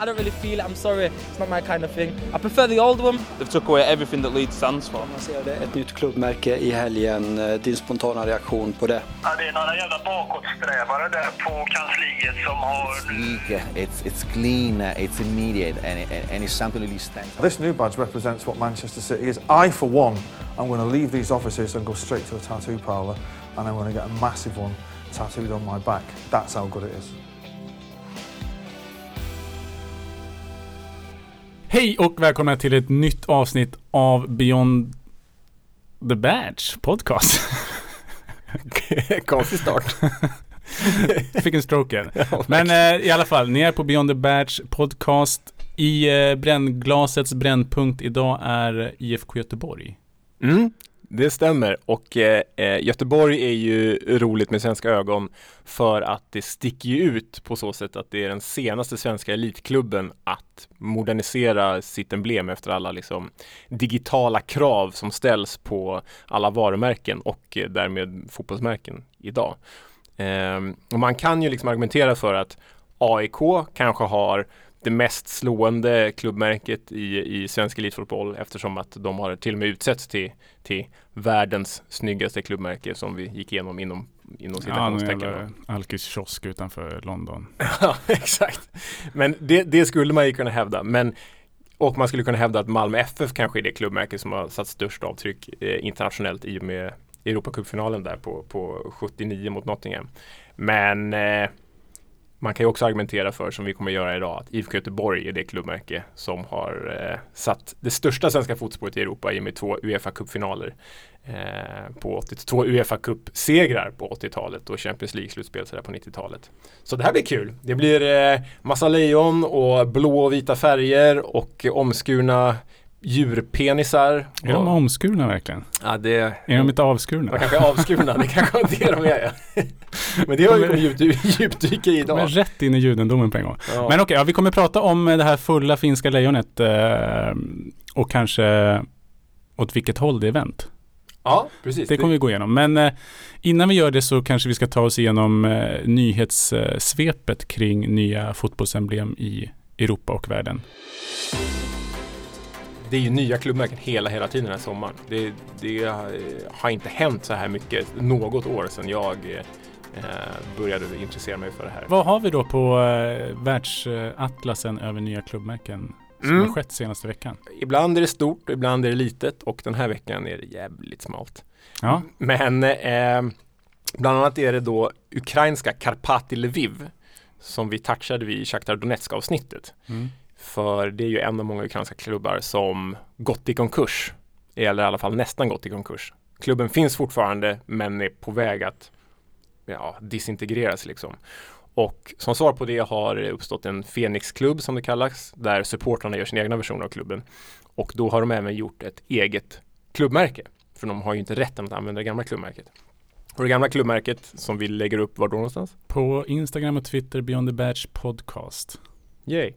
I don't really feel it. I'm sorry. It's not my kind of thing. I prefer the old one. They've took away everything that Leeds stands for. Man ser det, ett nytt klubbmärke i helgen. Eh, Din spontana reaktion på det? Ja, det är några jävla bakåtsträvare där på kansliet som har... it's, it's clean, uh, it's immediate, and, it, and it's something that really stands. This new badge represents what Manchester City is. I, for one, I'm going to leave these offices and go straight to a tattoo parlour, and I'm going to get a massive one tattooed on my back. That's how good it is. Hej och välkomna till ett nytt avsnitt av Beyond the Badge podcast. Konstig start. Fick en stroke igen. Men eh, i alla fall, ni är på Beyond the Badge podcast. I eh, brännglasets brännpunkt idag är IFK Göteborg. Mm, det stämmer och eh, eh, Göteborg är ju roligt med svenska ögon för att det sticker ju ut på så sätt att det är den senaste svenska elitklubben att modernisera sitt emblem efter alla liksom digitala krav som ställs på alla varumärken och eh, därmed fotbollsmärken idag. Eh, och man kan ju liksom argumentera för att AIK kanske har det mest slående klubbmärket i, i svensk elitfotboll eftersom att de har till och med utsetts till, till världens snyggaste klubbmärke som vi gick igenom inom, inom Ja, citationstecken. jävla Alkis kiosk utanför London. Ja, exakt. Men det, det skulle man ju kunna hävda. Men, och man skulle kunna hävda att Malmö FF kanske är det klubbmärke som har satt störst avtryck eh, internationellt i och med Europacupfinalen där på, på 79 mot Nottingham. Men eh, man kan ju också argumentera för, som vi kommer göra idag, att IFK Göteborg är det klubbmärke som har eh, satt det största svenska fotspåret i Europa i och med två Uefa-cupfinaler eh, på 80, två Uefa-cupsegrar på 80-talet och Champions League-slutspel sådär på 90-talet. Så det här blir kul. Det blir eh, massa lejon och blå och vita färger och omskurna djurpenisar. Är de omskurna verkligen? Ja, det Är de inte avskurna? de kanske är avskurna, det kanske var det de är. Men det har vi djup, djupdyka i är idag. rätt in i judendomen på en gång. Ja. Men okej, ja, vi kommer prata om det här fulla finska lejonet eh, och kanske åt vilket håll det är vänt. ja, precis. Det kommer vi gå igenom. Men eh, innan vi gör det så kanske vi ska ta oss igenom eh, nyhetssvepet kring nya fotbollsemblem i Europa och världen. Det är ju nya klubbmärken hela, hela tiden den här sommaren. Det, det har inte hänt så här mycket något år sedan jag eh, började intressera mig för det här. Vad har vi då på eh, världsatlasen över nya klubbmärken som Mm. har skett senaste veckan? Ibland är det stort, ibland är det litet och den här veckan är det jävligt smalt. Ja, Men eh, bland annat är det då ukrainska Karpati Lviv som vi touchade vid i Shakhtar Donetsk avsnittet. mm. För det är ju en av många ukrainska klubbar som gått i konkurs. Eller i alla fall nästan gått i konkurs. Klubben finns fortfarande men är på väg att ja, disintegreras liksom. Och som svar på det har det uppstått en Fenix-klubb som det kallas. Där supportrarna gör sin egna version av klubben. Och då har de även gjort ett eget klubbmärke. För de har ju inte rätten att använda det gamla klubbmärket. Och det gamla klubbmärket som vi lägger upp var då någonstans? På Instagram och Twitter Beyond the Badge Podcast. Yay.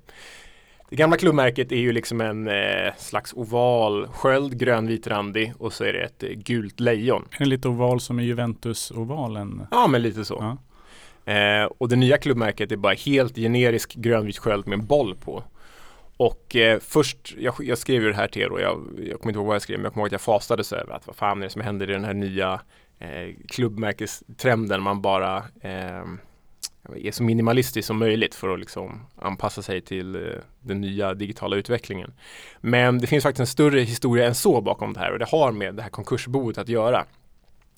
Det gamla klubbmärket är ju liksom en eh, slags oval sköld, grönvit randig och så är det ett eh, gult lejon. Är den lite oval som i Juventus-ovalen? Ja, men lite så. Ja. Eh, och det nya klubbmärket är bara helt generisk grönvit sköld med en boll på. Och eh, först, jag, jag skrev ju det här till er och jag, jag kommer inte ihåg vad jag skrev, men jag kommer ihåg att jag fastade så över att vad fan är det som händer i den här nya eh, klubbmärkestrenden man bara eh, är så minimalistisk som möjligt för att liksom anpassa sig till eh, den nya digitala utvecklingen. Men det finns faktiskt en större historia än så bakom det här och det har med det här konkursboet att göra.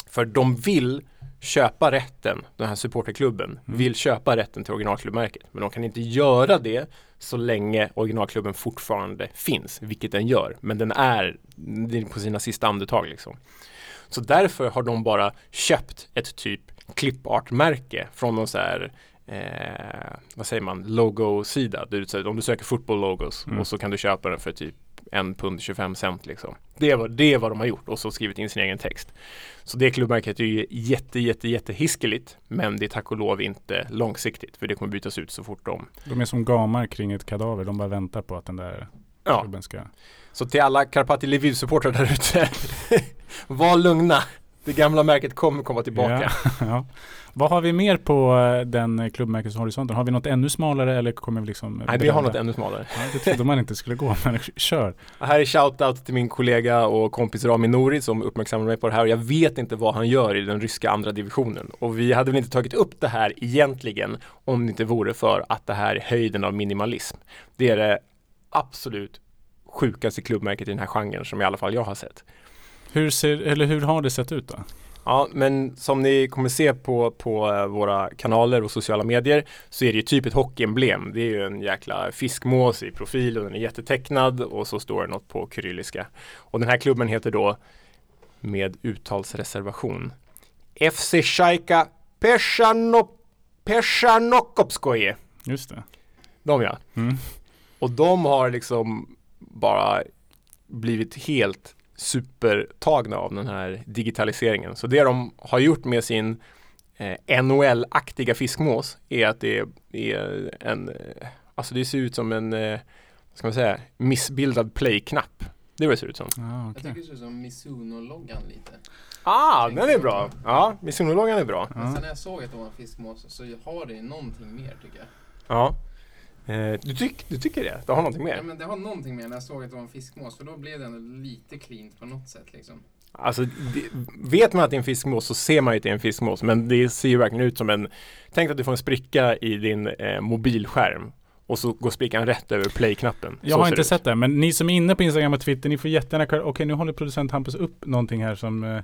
För de vill köpa rätten, den här supporterklubben, vill köpa rätten till originalklubbmärket. Men de kan inte göra det så länge originalklubben fortfarande finns, vilket den gör. Men den är, det är på sina sista andetag liksom. Så därför har de bara köpt ett typ clipart-märke från någon så här eh, vad säger man, logo-sida. Du, Om du söker football logos Mm. och så kan du köpa den för typ en pund 25 cent liksom. Det är, vad, det är vad de har gjort och så skrivit in sin egen text. Så det klubbmärket är ju jätte, jätte, jätte hiskeligt men det är tack och lov inte långsiktigt för det kommer bytas ut så fort de De är som gamar kring ett kadaver. De bara väntar på att den där Ja, klubben ska... så till alla Karpati Lviv-supportrar där ute Var lugna Det gamla märket kommer komma tillbaka. Ja, ja. Vad har vi mer på eh, den klubbmärkeshorisonten? Har vi något ännu smalare eller kommer vi liksom Nej, vi har något ännu smalare. Ja, det trodde man inte skulle gå, men kör. Här är shoutout till min kollega och kompis Rami Nouri som uppmärksammade mig på det här och jag vet inte vad han gör i den ryska andra divisionen. Och vi hade väl inte tagit upp det här egentligen om det inte vore för att det här är höjden av minimalism. Det är det absolut sjukaste klubbmärket i den här genren som i alla fall jag har sett. Hur, ser, eller hur har det sett ut då? Ja, men som ni kommer se på, på eh, våra kanaler och sociala medier så är det ju typ ett hockeyemblem. Det är ju en jäkla fiskmås i profil och den är jättetecknad och så står det något på kyrilliska. Och den här klubben heter då med uttalsreservation FC Shaika Peshanokopskoje. Just det. De ja. Mm. Och de har liksom bara blivit helt supertagna av den här digitaliseringen. Så det de har gjort med sin eh, NHL-aktiga fiskmås är att det är en, eh, alltså det ser ut som en, eh, ska man säga, missbildad play-knapp. Det är vad det ser ut som. Ah, Jag okay. tycker det ser ut som Mizuno-loggan lite. Ah, den är bra! Ja, Mizuno-loggan är bra. Men sen när jag såg att det var en fiskmås så har det någonting mer tycker jag. Ja. Eh, du, tyck, du tycker det? Det har någonting Ja mer? men det har någonting mer när jag såg att det var en fiskmås för då blev det ändå lite cleant på något sätt liksom. Alltså, det, vet man att det är en fiskmås så ser man ju att det är en fiskmås. Men det ser ju verkligen ut som en, tänk att du får en spricka i din eh, mobilskärm och så går sprickan rätt över play-knappen. Jag Så har inte ut. sett det, men ni som är inne på Instagram och Twitter, ni får jättegärna. Okej, nu håller producent Hampus upp någonting här som eh,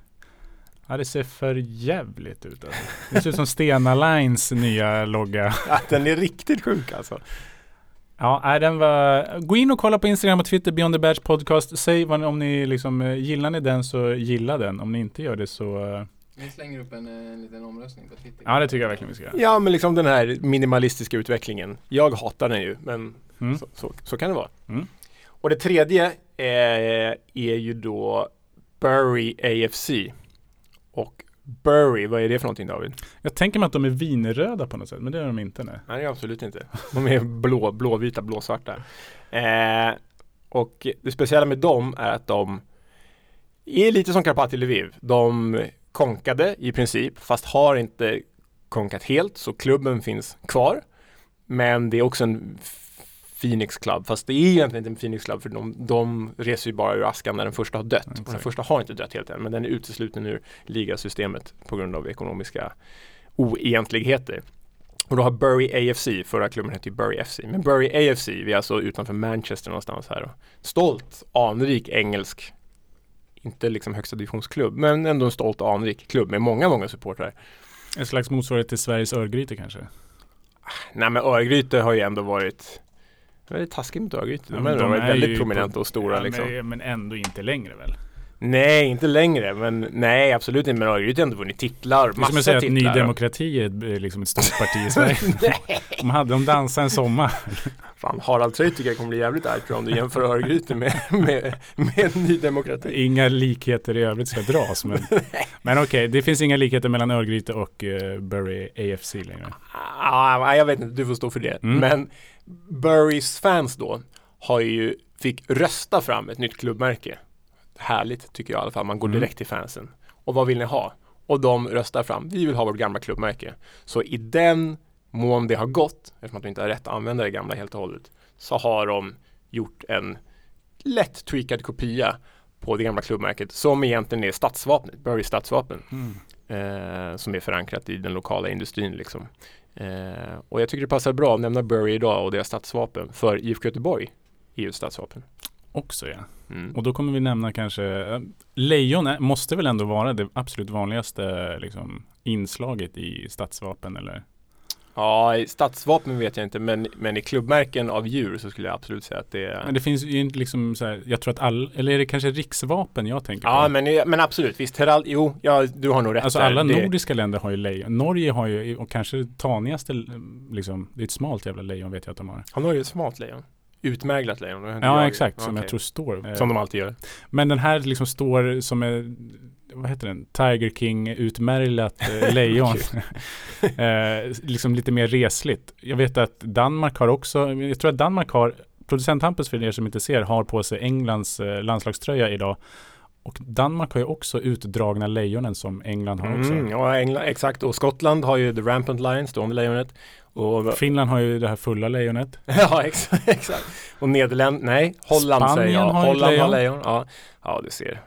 Ja, det ser för jävligt ut alltså. Det ser ut som Stena Lines nya logga. Ja, den är riktigt sjuk alltså. Ja, den var... Gå in och kolla på Instagram och Twitter, Beyond the Badge Podcast. Säg vad, om ni liksom, eh, gillar ni den så gilla den. Om ni inte gör det så... eh, Vi slänger upp en, eh, en liten omröstning på Twitter. Ja, det tycker jag verkligen vi ska göra. Ja, men liksom den här minimalistiska utvecklingen. Jag hatar den ju, men Mm. så, så, så kan det vara. Mm. Och det tredje eh, är ju då Bury AFC. Och Bury, vad är det för någonting David? Jag tänker mig att de är vinröda på något sätt, men det är de inte. Nej. Nej, absolut inte. De är blå, blåvita, blåsvarta. Eh, och det speciella med dem är att de är lite som Karpati Lviv. De konkade i princip, fast har inte konkat helt, så klubben finns kvar. Men det är också en Phoenix Club, fast det är egentligen inte en Phoenix Club för de, de reser ju bara ur askan när den första har dött. Och den första har inte dött helt än, men den är utesluten ur ligasystemet på grund av ekonomiska oegentligheter. Och då har Bury AFC, förra klubben hette ju Bury FC, men Bury AFC, vi är alltså utanför Manchester någonstans här. Stolt, anrik engelsk, inte liksom högsta divisionsklubb, men ändå en stolt anrik klubb med många, många supportrar. En slags motsvarighet till Sveriges Örgryte kanske? Nej men Örgryte har ju ändå varit Väldigt taskigt mot Örgryte. De, de varit är väldigt ju prominenta och stora Ja, liksom. men, men ändå inte längre väl? Nej, inte längre. Men nej, absolut inte. Men Örgryte har ändå vunnit titlar. Det är som att säga att Ny. Demokrati är ett, eh, liksom ett stort parti i Sverige. de hade de dansat en sommar. Fan, Harald Treutiger kommer bli jävligt arg om du jämför Örgryte med, med, med Ny Demokrati. Inga likheter i övrigt ska dras. Men, men okej, det finns inga likheter mellan Örgryte och uh, Bury AFC längre. Ah, jag vet inte, du får stå för det. Mm. Men Burys fans då har ju, fick rösta fram ett nytt klubbmärke. Härligt tycker jag i alla fall. Man går Mm. direkt till fansen. Och vad vill ni ha? Och de röstar fram, vi vill ha vårt gamla klubbmärke. Så i den mån det har gått, eftersom att de inte har rätt att använda det gamla helt och hållet, så har de gjort en lätt tweakad kopia på det gamla klubbmärket som egentligen är stadsvapnet, Burys stadsvapen eh, som är förankrat i den lokala industrin. Liksom. Eh, och jag tycker det passar bra att nämna Bury idag och deras stadsvapen för IFK Göteborg är ju ett stadsvapen. Också ja. Mm. Och då kommer vi nämna kanske, eh, lejon är, måste väl ändå vara det absolut vanligaste liksom, inslaget i stadsvapen eller? Ja, i stadsvapen vet jag inte men, men i klubbmärken av djur så skulle jag absolut säga att det är Men det finns ju inte liksom så här, jag tror att all, eller är det kanske riksvapen jag tänker Ja på? men, men absolut, visst herald, jo, ja, du har nog rätt Alltså där. alla det, nordiska länder har ju lejon. Norge har ju, och kanske tanigaste, liksom, det är ett smalt jävla lejon vet jag att de har. Har ju ett smalt lejon. Utmärglat lejon. Ja jag. exakt, som Okej. jag tror står. eh, Som de alltid gör. Men den här liksom står som är, vad heter den? Tiger King utmärglat eh, lejon. eh, liksom lite mer resligt. Jag vet att Danmark har också, jag tror att Danmark har, producent Hampus för er som inte ser, har på sig Englands eh, landslagströja idag. Och Danmark har ju också utdragna lejonen som England har också. Mm, ja, England, exakt. Och Skottland har ju The Rampant Lion, stående lejonet. Och, Finland har ju det här fulla lejonet. ja, exakt. exakt. Och Nederländ, nej, Holland Spanien säger jag. har Holland har lejon. lejon. Ja. ja, du ser.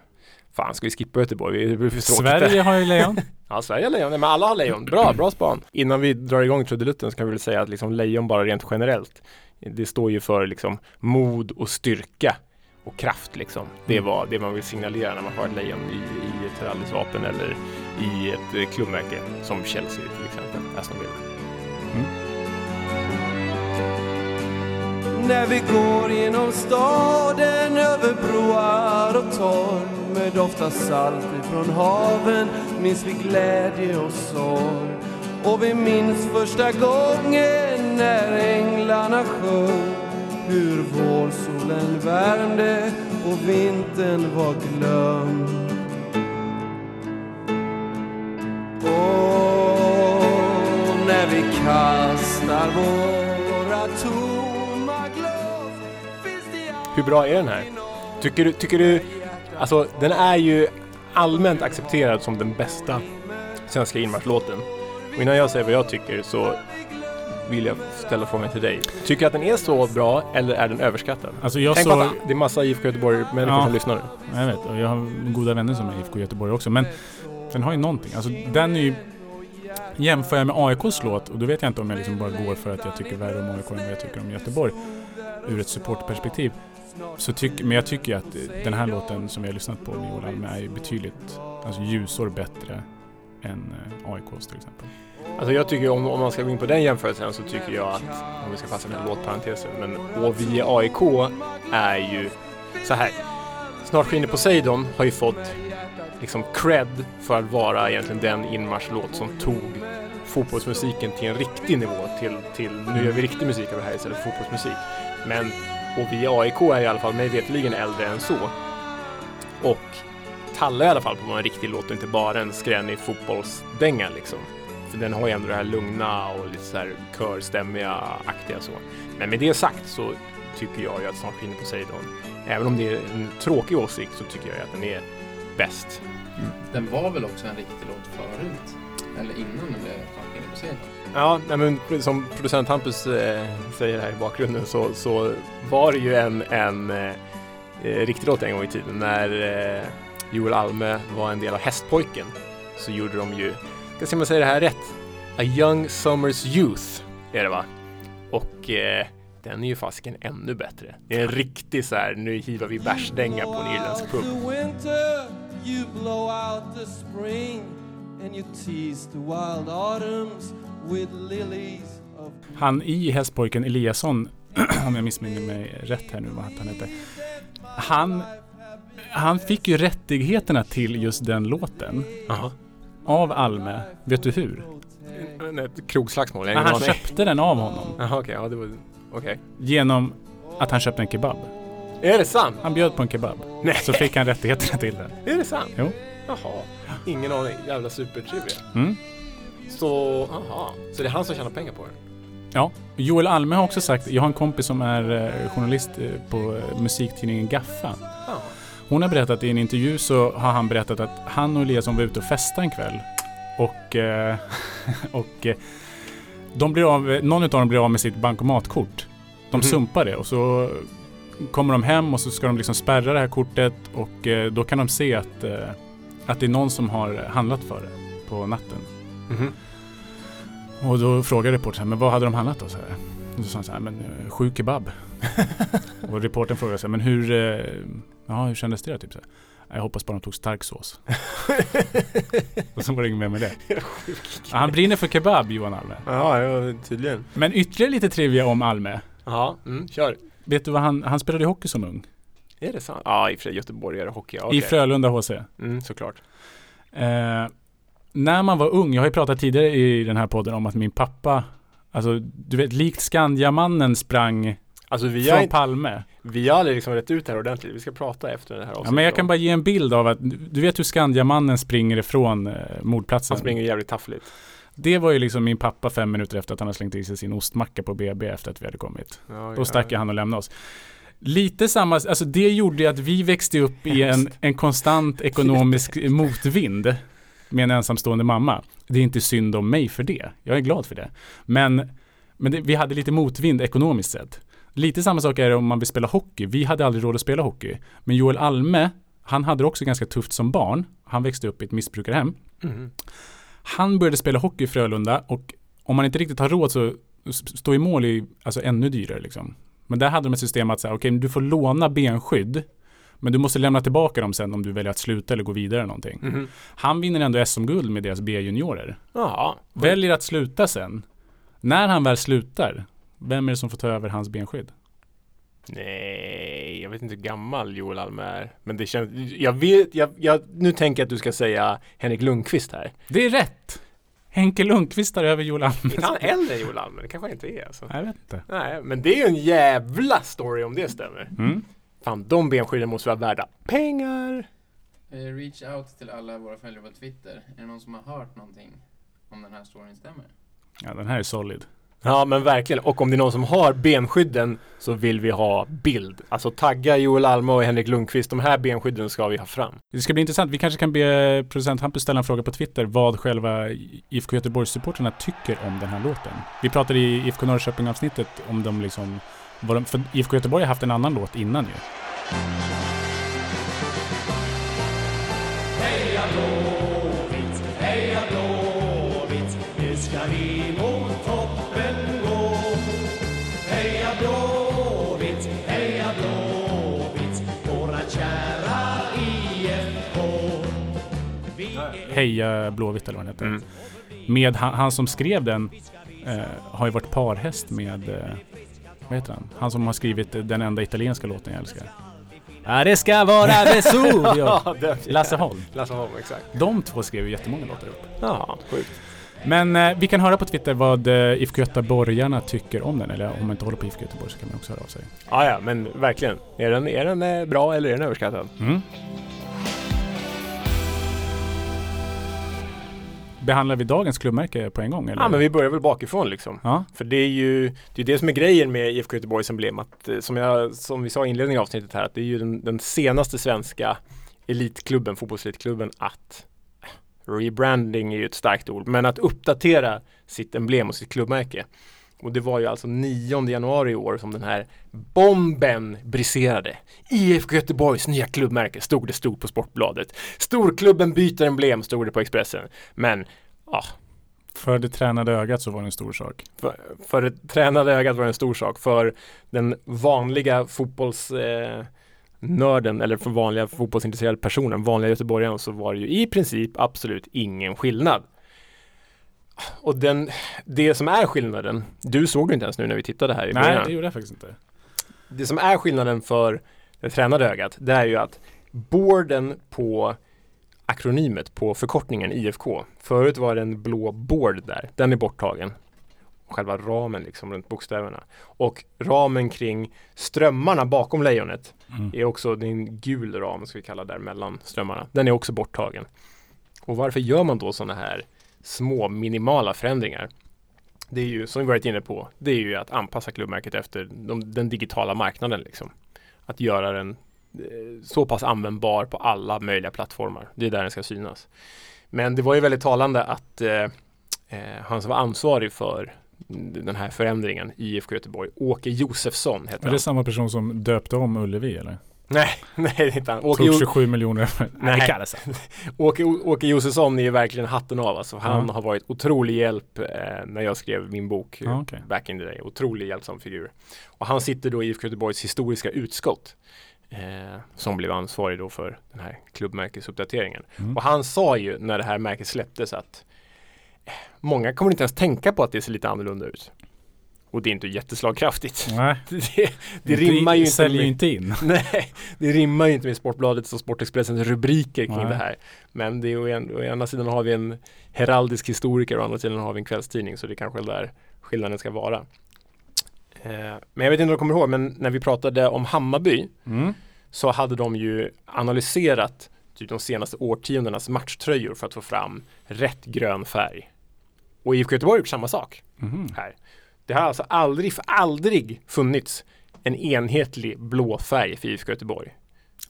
Fan, ska vi skippa Göteborg? Tråkigt. Sverige har ju lejon. Ja, Sverige har lejon. Nej, men alla har lejon. Bra, bra span. Innan vi drar igång trudelutten så kan vi väl säga att liksom lejon bara rent generellt. Det står ju för liksom mod och styrka och kraft liksom. Det Mm. vad det man vill signalera när man har ett lejon i, i ett rallyvapen eller i ett klubbmärke som Chelsea till exempel. Aston Villa. När vi går genom staden över broar och torg med doft av salt ifrån haven minns vi glädje och sorg. Och vi minns första gången när änglarna sjöng hur vårsolen värmde och vintern var glömd. Och när vi kastar våra tår hur bra är den här? Tycker du, tycker du, alltså den är ju allmänt accepterad som den bästa svenska inmarschlåten. Och innan jag säger vad jag tycker så vill jag ställa frågan till dig. Tycker du att den är så bra eller är den överskattad? Alltså jag Tänk såg... på att det är massa IFK Göteborg-människor Ja. som lyssnar nu. Jag vet, och jag har goda vänner som är IFK Göteborg också. Men den har ju någonting. Alltså den är ju... Jämför jag med AIKs låt, och då vet jag inte om jag liksom bara går för att jag tycker värre om AIK än vad jag tycker om Göteborg. Ur ett supportperspektiv. Så tyck, men jag tycker att den här låten som vi har lyssnat på med Joel Alme är betydligt alltså ljusår bättre än eh, AIKs till exempel. Alltså jag tycker om, om man ska gå in på den jämförelsen så tycker jag att, om vi ska passa den här låtparentesen, men och vi AIK är ju så här. Snart skiner Poseidon har ju fått liksom cred för att vara egentligen den inmarschlåt som tog fotbollsmusiken till en riktig nivå. Till, till nu gör vi riktig musik av det här istället för fotbollsmusik. Men, och vi i AIK är i alla fall mig veterligen äldre än så. Och tallar i alla fall på att vara en riktig låt och inte bara en skränig fotbollsdänga liksom. För den har ju ändå det här lugna och lite så här körstämmiga aktiga så. Men med det sagt så tycker jag ju att Snart skiner Poseidon, även om det är en tråkig åsikt så tycker jag ju att den är bäst. Mm. Den var väl också en riktig låt förut? Eller innan den blev Poseidon? Ja, nej, men som producent Hampus eh, säger här i bakgrunden så, så var det ju en, en eh, eh, riktig låt en gång i tiden när eh, Joel Alme var en del av Hästpojken. Så gjorde de ju, ska se om jag säger det här rätt, A Young Summers Youth är det va? Och eh, den är ju fasiken ännu bättre. Det är en riktig så här, nu hivar vi bärsdänga på en irländsk pub. The winter, you blow out the spring, and you tease the wild autumns with lilies of Han i Hästpojken Eliasson, om jag missminner mig rätt här nu vad han heter. Han, han fick ju rättigheterna till just den låten Jaha. av Alme. Vet du hur? Ett krogslagsmål? Nej, han aning. köpte den av honom. Jaha, okej, ja det var, okej. Genom att han köpte en kebab. Är det sant? Han bjöd på en kebab. Nej. Så fick han rättigheterna till den. Är det sant? Jo. Jaha, ingen aning. Jävla supertrivia. Mm. Så, aha. Så det är han som tjänar pengar på det? Ja. Joel Alme har också sagt, jag har en kompis som är eh, journalist eh, på eh, musiktidningen Gaffa. Ja. Hon har berättat i en intervju så har han berättat att han och Eliasson var ute och festade en kväll. Och, och de blir av, någon av dem blir av med sitt bankomatkort. De Mhm. sumpar det och så kommer de hem och så ska de liksom spärra det här kortet och då kan de se att, att det är någon som har handlat för det på natten. Mhm. Och då frågar reportern, men vad hade de handlat då? Så här. Och då sa han så här, men eh, sju kebab. och reportern frågade så här, men hur, eh, ja, hur kändes det? Typ så här. Jag hoppas bara de tog stark sås. och så var det inget mer med det. Ja, han brinner för kebab, Johan Alme. Ja, ja, tydligen. Men ytterligare lite trivia om Alme. Ja, mm, kör. Vet du vad han, han spelade hockey som ung? Är det sant? Ja, i och för sig göteborgare hockey. ja, I. Frölunda HC. Mm, såklart. Eh, när man var ung, jag har ju pratat tidigare i den här podden om att min pappa, alltså du vet, likt Skandiamannen sprang Alltså vi från har, Palme. vi har aldrig liksom rätt ut det här ordentligt. Vi ska prata efter det här Ja, men jag kan bara ge en bild av att, du vet hur Skandiamannen springer ifrån eh, mordplatsen? Han springer jävligt taffligt. Det var ju liksom min pappa fem minuter efter att han har slängt i sig sin ostmacka på BB efter att vi hade kommit. Ja, Då stack jag han och lämnade oss. Lite samma, alltså det gjorde ju att vi växte upp i en, en konstant ekonomisk motvind med en ensamstående mamma. Det är inte synd om mig för det. Jag är glad för det. Men, men det, vi hade lite motvind ekonomiskt sett. Lite samma sak är det om man vill spela hockey. Vi hade aldrig råd att spela hockey. Men Joel Alme, han hade också ganska tufft som barn. Han växte upp i ett missbrukarhem. Mhm. Han började spela hockey i Frölunda och om man inte riktigt har råd så s- stå i mål är alltså ännu dyrare liksom. Men där hade de ett system att säga, okej, du får låna benskydd, men du måste lämna tillbaka dem sen om du väljer att sluta eller gå vidare eller någonting. Mhm. Han vinner ändå SM-guld med deras B-juniorer. Väljer att sluta sen. När han väl slutar, vem är det som får ta över hans benskydd? Nej, jag vet inte hur gammal Joel Alme är. Men det känns, jag vet, jag, jag, nu tänker jag att du ska säga Henrik Lundqvist här. Det är rätt! Henke Lundqvist tar över Joel Alme. Är inte han äldre än Joel Alme? Det kanske han inte är alltså. Jag vet inte. Nej, men det är ju en jävla story om det stämmer. Mm. Fan, de benskydden måste vara värda pengar. Eh, Reach out till alla våra följare på Twitter. Är det någon som har hört någonting om den här storyn stämmer? Ja, den här är solid. Ja men verkligen. Och om det är någon som har benskydden så vill vi ha bild. Alltså tagga Joel Alme och Henrik Lundqvist. De här benskydden ska vi ha fram. Det ska bli intressant. Vi kanske kan be producent Hampus ställa en fråga på Twitter vad själva IFK Göteborgs-supporterna tycker om den här låten. Vi pratade i IFK Norrköping-avsnittet om de liksom, vad de, för IFK Göteborg har haft en annan låt innan ju. Heja Blåvitt eller vad den heter. Mm. Med han, han som skrev den eh, har ju varit parhäst med, eh, vad heter han? Han som har skrivit den enda italienska låten jag älskar. Ja, det ska vara Vesuvio! Ja, Lasse Holm. Lasse Holm, exakt. De två skrev ju jättemånga låtar upp. Ja, sjukt. Men eh, vi kan höra på Twitter vad eh, IFK Göteborgarna tycker om den. Eller om man inte håller på IFK Göteborg så kan man också höra av sig. Ja, ja, men verkligen. Är den, är den eh, bra eller är den överskattad? Mm. Behandlar vi dagens klubbmärke på en gång? Eller? Ja, men vi börjar väl bakifrån liksom. Ja. För det är ju det, är det som är grejen med IFK Göteborgs emblem. Att, eh, som, jag, som vi sa i inledningen av avsnittet här, att det är ju den, den senaste svenska elitklubben, fotbollselitklubben att rebranding är ju ett starkt ord, men att uppdatera sitt emblem och sitt klubbmärke. Och det var ju alltså 9 januari i år som den här bomben briserade. IFK Göteborgs nya klubbmärke stod det stort på Sportbladet. Storklubben byter emblem stod det på Expressen. Men ja, För det tränade ögat så var det en stor sak. för, för det tränade ögat var det en stor sak. För den vanliga fotbollsnörden eh, nörden, eller för vanliga fotbollsintresserade personen, vanliga göteborgaren, så var det ju i princip absolut ingen skillnad. Och den, det som är skillnaden, du såg det inte ens nu när vi tittade här i Nej, början. det gjorde jag faktiskt inte. Det som är skillnaden för det tränade ögat, det är ju att boarden på akronymet på förkortningen IFK. Förut var det en blå board där. Den är borttagen. Själva ramen liksom runt bokstäverna. Och ramen kring strömmarna bakom lejonet Mm. är också, det är en gul ram ska vi kalla där mellan strömmarna. Den är också borttagen. Och varför gör man då sådana här små minimala förändringar? Det är ju, som vi varit inne på, det är ju att anpassa klubbmärket efter de, den digitala marknaden liksom. Att göra den eh, så pass användbar på alla möjliga plattformar. Det är där den ska synas. Men det var ju väldigt talande att eh, eh, han som var ansvarig för den här förändringen i IFK Göteborg, Åke Josefsson heter Är det samma person som döpte om Ullevi eller? Nej, nej det är inte han. Åke, Tog Jo- 27 miljoner. Nej, Nej. kallas. Åke, Åke Josefsson är ju verkligen hatten av. Alltså, han Ja. har varit otrolig hjälp eh, när jag skrev min bok eh, Ja, okej. back in the day. Otrolig hjälpsam figur. Och han sitter då i IFK Göteborgs historiska utskott. Eh, som blev ansvarig då för den här klubbmärkesuppdateringen. Mm. Och han sa ju när det här märket släpptes att eh, många kommer inte ens tänka på att det ser lite annorlunda ut. Och det är inte jätteslagkraftigt. Nej, Det, det rimmar ju inte säljer med, ju inte in. Nej, det rimmar ju inte med Sportbladets och Sportexpressens rubriker kring Nej. det här. Men det är en, å ena sidan har vi en heraldisk historiker och å andra sidan har vi en kvällstidning så det är kanske där skillnaden ska vara. Eh, men jag vet inte om du kommer ihåg, men när vi pratade om Hammarby Mm. så hade de ju analyserat typ de senaste årtiondenas matchtröjor för att få fram rätt grön färg. Och IFK Göteborg har gjort samma sak Mhm. här. Det har alltså aldrig, aldrig funnits en enhetlig blå färg för IFK Göteborg.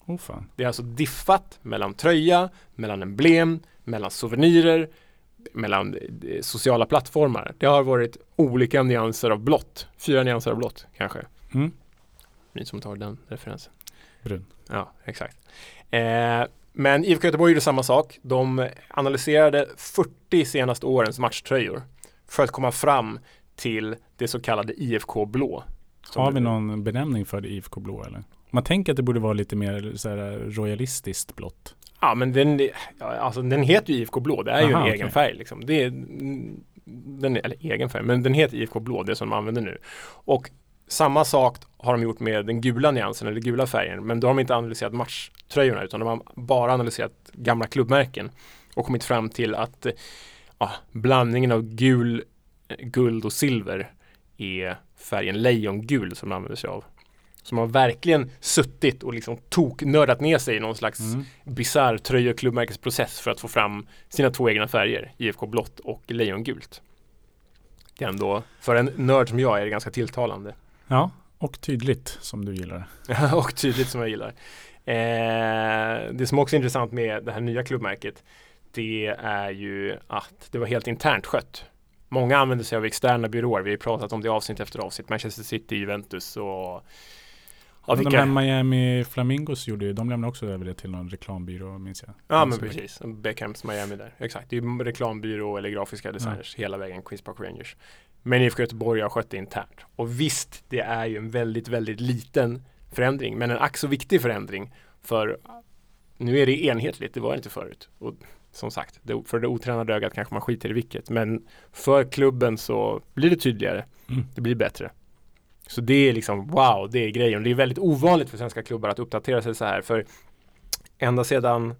Oh fan. Det är alltså diffat mellan tröja, mellan emblem, mellan souvenirer, mellan eh, sociala plattformar. Det har varit olika nyanser av blått. Fyra nyanser av blått kanske. Mm. Ni som tar den referensen. Brun. Ja, exakt. Eh, men IFK Göteborg gjorde samma sak. De analyserade 40 senaste årens matchtröjor för att komma fram till det så kallade IFK blå. Har vi någon benämning för det IFK blå eller? Man tänker att det borde vara lite mer så här, royalistiskt blått. Ja men den, alltså, den heter ju IFK blå, det är ju Aha, en okej. egen färg liksom. Det är, den är, eller egen färg, men den heter IFK blå, det som de använder nu. Och samma sak har de gjort med den gula nyansen eller gula färgen, men då har de inte analyserat matchtröjorna utan de har bara analyserat gamla klubbmärken och kommit fram till att eh, ja, blandningen av gul, eh, guld och silver är färgen lejongul som de använder sig av. Som har verkligen suttit och liksom toknördat ner sig i någon slags Mm. bisarr tröj och klubbmärkesprocess för att få fram sina två egna färger, IFK blått och lejongult. Det är ändå, för en nörd som jag är det ganska tilltalande. Ja, och tydligt som du gillar. och tydligt som jag gillar. Eh, det som också är intressant med det här nya klubbmärket det är ju att det var helt internt skött. Många använder sig av externa byråer. Vi har pratat om det avsnitt efter avsnitt. Manchester City, Juventus och Ja, de här Miami Flamingos gjorde ju, de lämnade också över det till någon reklambyrå minns jag. Ja men precis, Beckhams Miami där. Exakt, det är ju reklambyrå eller grafiska designers hela vägen, Queens Park Rangers. Men IFK Göteborg har skött det internt. Och visst, det är ju en väldigt, väldigt liten förändring, men en ack så viktig förändring. För nu är det enhetligt, det var det inte förut. Och som sagt, det, för det otränade ögat kanske man skiter i vilket. Men för klubben så blir det tydligare. Mm. Det blir bättre. Så det är liksom wow, det är grejen. Det är väldigt ovanligt för svenska klubbar att uppdatera sig så här. För ända sedan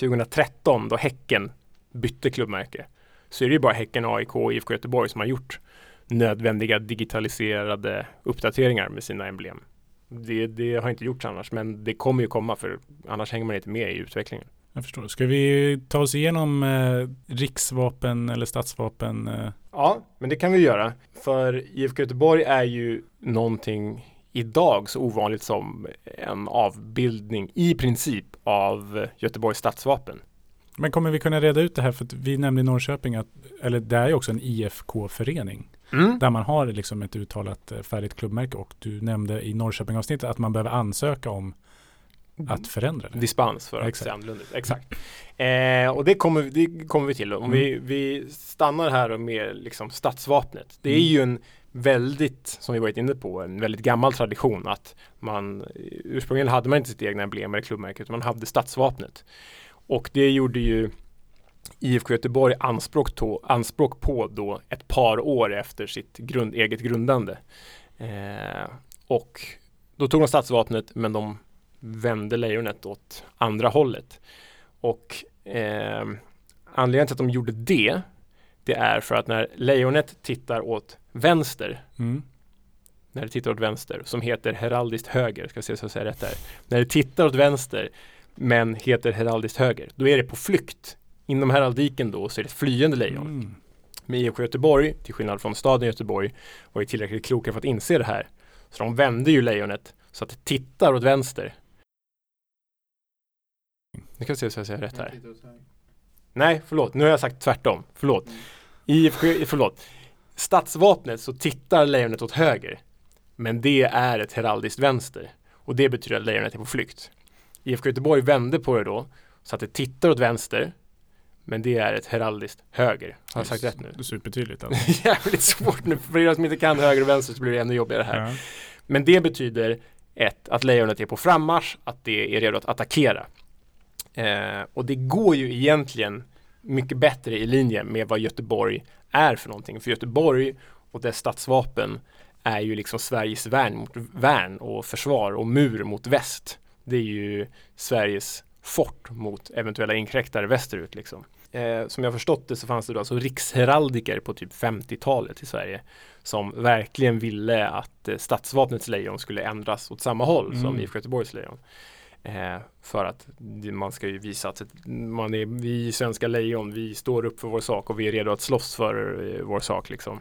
2013 då Häcken bytte klubbmärke så är det ju bara Häcken, AIK och IFK Göteborg som har gjort nödvändiga digitaliserade uppdateringar med sina emblem. Det, det har inte gjorts annars men det kommer ju komma för annars hänger man inte med i utvecklingen. Jag förstår. Ska vi ta oss igenom eh, riksvapen eller stadsvapen? Eh? Ja, men det kan vi göra. För IFK Göteborg är ju någonting idag så ovanligt som en avbildning i princip av Göteborgs stadsvapen. Men kommer vi kunna reda ut det här? För vi nämnde i Norrköping att, eller det är ju också en IFK-förening. Mm. Där man har liksom ett uttalat eh, färdigt klubbmärke och du nämnde i Norrköping-avsnittet att man behöver ansöka om att förändra det. Dispens för att Exakt. se annorlunda ut. Exakt. Eh, och det kommer, det kommer vi till. Om Mm. vi, vi stannar här med liksom stadsvapnet. Det är Mm. ju en väldigt, som vi varit inne på, en väldigt gammal tradition att man ursprungligen hade man inte sitt egna emblem eller klubbmärke utan man hade stadsvapnet. Och det gjorde ju IFK Göteborg anspråk, to, anspråk på då ett par år efter sitt grund, eget grundande. Eh, och då tog de stadsvapnet men de vände lejonet åt andra hållet. Och eh, anledningen till att de gjorde det det är för att när lejonet tittar åt vänster Mm. när det tittar åt vänster som heter heraldiskt höger, ska se så jag säger rätt där. När det tittar åt vänster men heter heraldiskt höger, då är det på flykt. Inom heraldiken då så är det ett flyende lejon. Mm. Men IFK Göteborg, till skillnad från staden Göteborg, var ju tillräckligt kloka för att inse det här. Så de vände ju lejonet så att det tittar åt vänster. Nu ska vi se så jag säger rätt här. Nej, förlåt. Nu har jag sagt tvärtom. Förlåt. IFK, förlåt. Stadsvapnet så tittar lejonet åt höger. Men det är ett heraldiskt vänster. Och det betyder att lejonet är på flykt. IFK Göteborg vände på det då. Så att det tittar åt vänster. Men det är ett heraldiskt höger. Har jag sagt rätt nu? Det är supertydligt. Alltså. Jävligt svårt nu. För er som inte kan höger och vänster så blir det ännu jobbigare här. Ja. Men det betyder ett, att lejonet är på frammarsch, att det är redo att attackera. Eh, och det går ju egentligen mycket bättre i linje med vad Göteborg är för någonting. För Göteborg och dess stadsvapen är ju liksom Sveriges värn, mot, värn och försvar och mur mot väst. Det är ju Sveriges fort mot eventuella inkräktare västerut liksom. Eh, som jag förstått det så fanns det då alltså riksheraldiker på typ 50-talet i Sverige som verkligen ville att eh, stadsvapnets lejon skulle ändras åt samma håll som Mm. IFK Göteborgs lejon. Eh, för att man ska ju visa att man är, vi svenska lejon, vi står upp för vår sak och vi är redo att slåss för eh, vår sak liksom.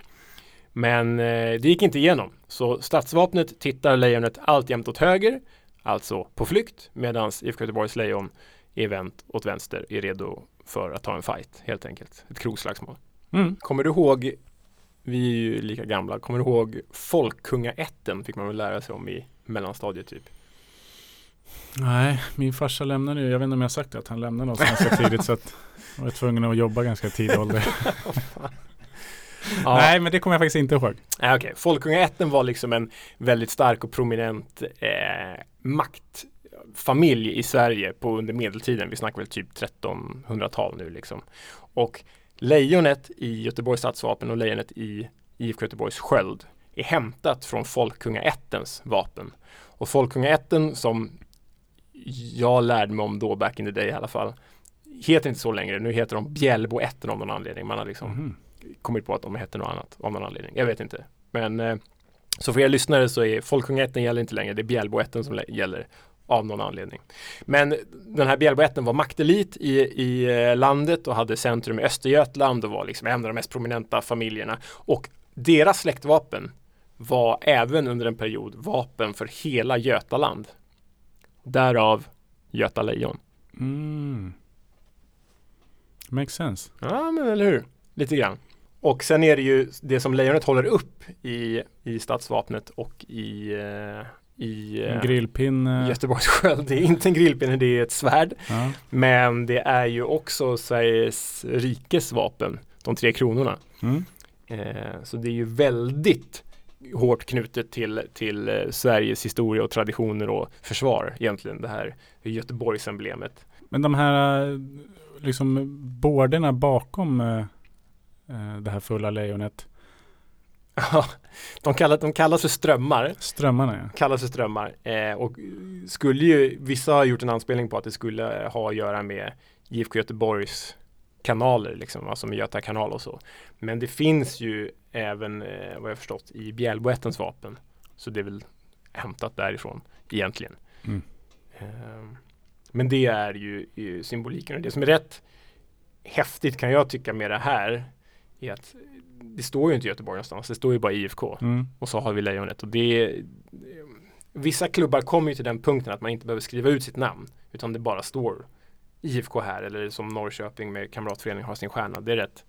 Men eh, det gick inte igenom. Så stadsvapnet tittar lejonet alltjämt åt höger, alltså på flykt, medan IFK Göteborgs lejon är vänt åt vänster, är redo för att ta en fight helt enkelt. Ett krogslagsmål. Mm. Kommer du ihåg, vi är ju lika gamla, kommer du ihåg Folkungaätten fick man väl lära sig om i mellanstadiet typ? Nej, min farsa lämnade ju, jag vet inte om jag har sagt det, att han lämnade oss ganska tidigt så att jag var tvungen att jobba ganska tidig ålder. Ja. Nej, men det kommer jag faktiskt inte ihåg. Nej, okej. Folkungaätten var liksom en väldigt stark och prominent eh, maktfamilj i Sverige på under medeltiden. Vi snackar väl typ 1300-tal nu liksom. Och lejonet i Göteborgs stadsvapen och lejonet i IFK Göteborgs sköld är hämtat från Folkungaättens vapen. Och Folkungaätten som jag lärde mig om då back in the day i alla fall heter inte så längre. Nu heter de Bjällboätten av någon anledning. Man har liksom Mhm. kommit på att de heter något annat av någon anledning. Jag vet inte. Men eh, så för er lyssnare så är Folkungaätten gäller inte längre. Det är Bjällboätten som gäller av någon anledning. Men den här Bjällboätten var maktelit i, i eh, landet och hade centrum i Östergötland och var liksom en av de mest prominenta familjerna. Och deras släktvapen var även under en period vapen för hela Götaland. Därav Göta lejon. Mm. Makes sense. Ja, men eller hur? Lite grann. Och sen är det ju det som lejonet håller upp i, i stadsvapnet och i, eh, i En eh, grillpinne. Göteborgs sköld. Det är inte en grillpinne, det är ett svärd. Ja. Men det är ju också Sveriges rikes vapen, de tre kronorna. Mm. Eh, så det är ju väldigt hårt knutet till, till eh, Sveriges historia och traditioner och försvar egentligen det här Göteborgsemblemet. Men de här eh, liksom borderna bakom eh, eh, det här fulla lejonet. Ja, de, kallas, de kallas för strömmar. Strömmarna ja. kallas för strömmar eh, och skulle ju, vissa har gjort en anspelning på att det skulle ha att göra med IFK Göteborgs kanaler, liksom, alltså med Göta kanal och så. Men det finns ju även, eh, vad jag förstått, i Bjälboättens vapen. Så det är väl hämtat därifrån egentligen. Mm. Ehm, men det är ju, ju symboliken och det som är rätt häftigt kan jag tycka med det här är att det står ju inte Göteborg någonstans, det står ju bara IFK. Mm. Och så har vi lejonet och det Vissa klubbar kommer ju till den punkten att man inte behöver skriva ut sitt namn utan det bara står IFK här eller som Norrköping med kamratförening har sin stjärna. Det är rätt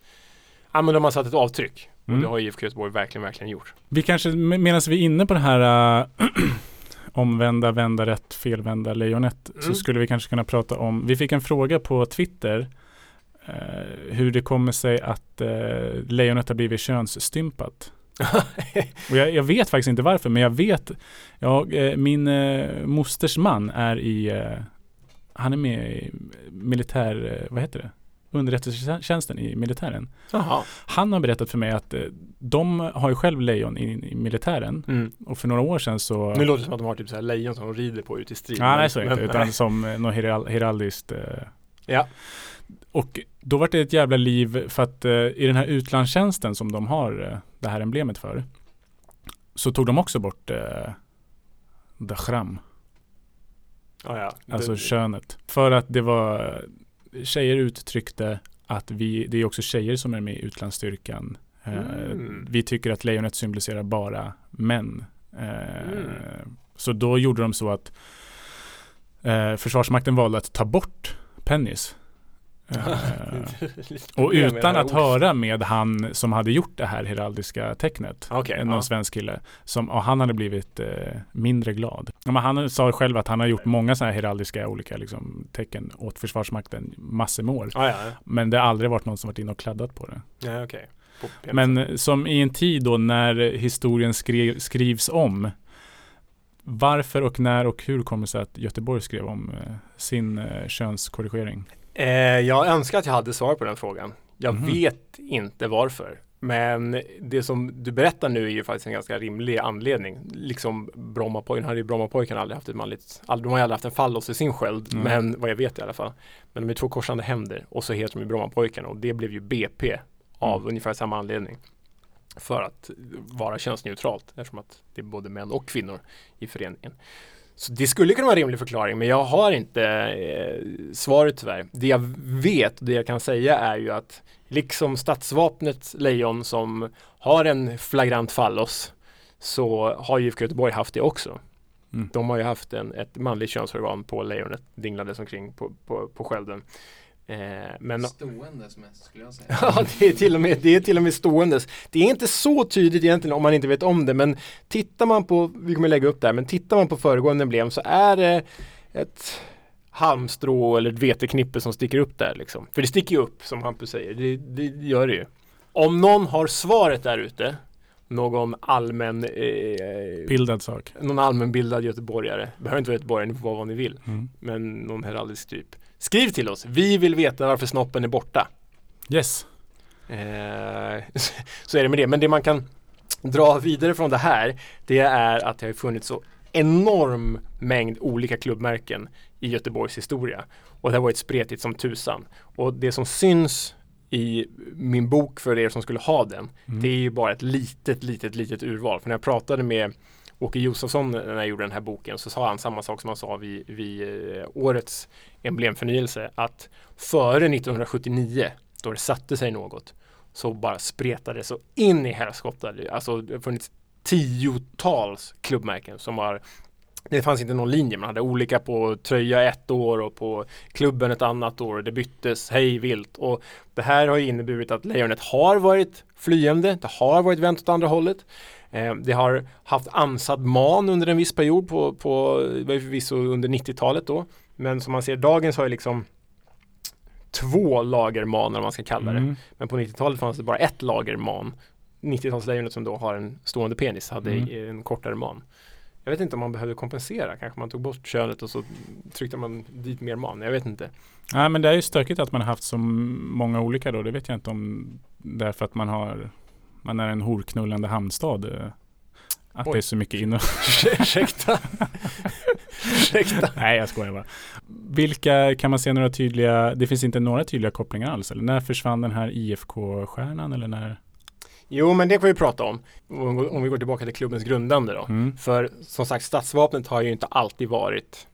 Ja men de har satt ett avtryck och Mm. det har IFK Göteborg verkligen, verkligen gjort. Vi kanske, med- medan vi är inne på det här äh, omvända, vända rätt, felvända lejonet så Mm. skulle vi kanske kunna prata om, vi fick en fråga på Twitter eh, hur det kommer sig att eh, lejonet har blivit könsstympat. Och jag, jag vet faktiskt inte varför, men jag vet, jag, eh, min eh, mosters man är i, han är med i militär, vad heter det? Underrättelsetjänsten i militären. Jaha. Han har berättat för mig att eh, de har ju själv lejon i, i militären. Mm. Och för några år sedan så... Nu låter det som att de har typ så här lejon som de rider på ute i strid. Ja, nej så inte. Utan som eh, något heral, heraldiskt. Eh. Ja. Och då var det ett jävla liv för att eh, i den här utlandstjänsten som de har eh, det här emblemet för. Så tog de också bort eh, Dachram. Ja, ja. Alltså Det- könet. För att det var Tjejer uttryckte att vi, det är också tjejer som är med i utlandsstyrkan. Eh, Mm. Vi tycker att lejonet symboliserar bara män. Eh, Mm. Så då gjorde de så att eh, Försvarsmakten valde att ta bort Pennis. Eh, och utan att höra med han som hade gjort det här heraldiska tecknet. Okej, någon ja. svensk kille. Som, och han hade blivit eh, mindre glad. Men han sa själv att han har gjort många sådana här heraldiska olika liksom, tecken åt Försvarsmakten massor med år. Ja, ja, ja. Men det har aldrig varit någon som varit inne och kladdat på det. Ja, penisen. Men eh, som i en tid då när historien skrev, skrivs om. Varför och när och hur kommer det sig att Göteborg skrev om eh, sin könskorrigering? Eh, jag önskar att jag hade svar på den frågan. Jag Mhm. vet inte varför. Men det som du berättar nu är ju faktiskt en ganska rimlig anledning. Liksom Brommapojken, hade ju Brommapojken aldrig haft ett manligt, aldrig, de har aldrig haft en fallos i sin sköld. Mm. Men vad jag vet i alla fall. Men de är två korsande händer och så heter de ju Brommapojkarna och det blev ju BP av Mm. ungefär samma anledning. För att vara könsneutralt eftersom att det är både män och kvinnor i föreningen. Så det skulle kunna vara en rimlig förklaring men jag har inte eh, svaret tyvärr. Det jag vet, det jag kan säga är ju att liksom stadsvapnets lejon som har en flagrant fallos så har ju IFK Göteborg haft det också. Mm. De har ju haft en, ett manligt könsorgan på lejonet dinglades omkring på, på, på skölden. Eh, men Ståendes mest skulle jag säga. Ja, det är, till och med, det är till och med ståendes. Det är inte så tydligt egentligen om man inte vet om det, men tittar man på, vi kommer lägga upp det här, men tittar man på föregående emblem så är det ett halmstrå eller ett veteknippe som sticker upp där liksom. För det sticker ju upp som Hampus säger, det, det gör det ju. Om någon har svaret där ute, någon allmän eh, Bildad sak. någon allmänbildad göteborgare, behöver inte vara göteborgare, ni får vara vad ni vill, Mm. men någon heraldisk typ. Skriv till oss, vi vill veta varför snoppen är borta. Yes. Eh, så är det med det. Men det man kan dra vidare från det här det är att det har funnits så enorm mängd olika klubbmärken i Göteborgs historia. Och det har varit spretigt som tusan. Och det som syns i min bok för er som skulle ha den Mm. det är ju bara ett litet, litet, litet urval. För när jag pratade med Åke Josefsson när jag gjorde den här boken så sa han samma sak som han sa vid, vid eh, årets emblemförnyelse att före 1979 då det satte sig något så bara spretade det så in i helskotta. Alltså det har funnits tiotals klubbmärken som har det fanns inte någon linje, man hade olika på tröja ett år och på klubben ett annat år. Det byttes hej vilt och det här har ju inneburit att lejonet har varit flyende, det har varit vänt åt andra hållet. Eh, det har haft ansad man under en viss period på, på förvisso under 90-talet då. Men som man ser dagens har ju liksom två lager man vad man ska kalla det. Mm. Men på 90-talet fanns det bara ett lager man. 90-talslejonet som då har en stående penis hade Mm. en kortare man. Jag vet inte om man behövde kompensera. Kanske man tog bort könet och så tryckte man dit mer man. Jag vet inte. Nej men det är ju stökigt att man har haft så många olika då. Det vet jag inte om därför att man har man är en horknullande hamnstad. eh, Att Oj. det är så mycket in Ursäkta. Ursäkta. Nej jag skojar bara. Vilka kan man se några tydliga, det finns inte några tydliga kopplingar alls eller? När försvann den här IFK-stjärnan eller när? Jo, men det kan vi prata om. Om om vi går tillbaka till klubbens grundande då. Mm. För som sagt, stadsvapnet har ju inte alltid varit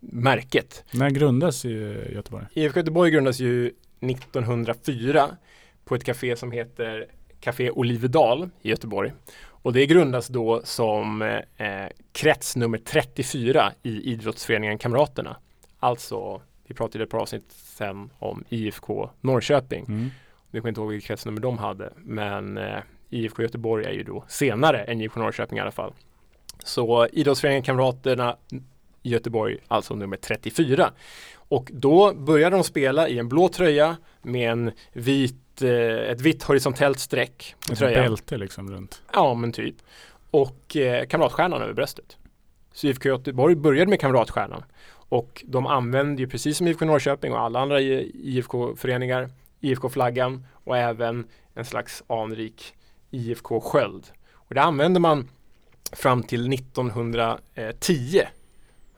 märket. När grundas i Göteborg? IFK Göteborg grundas ju 1904 på ett café som heter Café Olivedal i Göteborg. Och det grundas då som eh, krets nummer 34 i idrottsföreningen Kamraterna. Alltså, vi pratade ett par avsnitt sen om IFK Norrköping. Mm. Jag kommer inte ihåg vilket kretsnummer de hade, men eh, IFK Göteborg är ju då senare än IFK Norrköping i alla fall. Så idrottsföreningen Kamraterna i Göteborg, alltså nummer 34. Och då började de spela i en blå tröja med en vit, eh, ett vitt horisontellt streck på Ett tröjan. bälte liksom runt. Ja, men typ. Och eh, kamratstjärnan över bröstet. Så IFK Göteborg började med kamratstjärnan. Och de använde ju precis som IFK Norrköping och alla andra IFK-föreningar IFK-flaggan och även en slags anrik IFK-sköld. Och det använde man fram till 1910.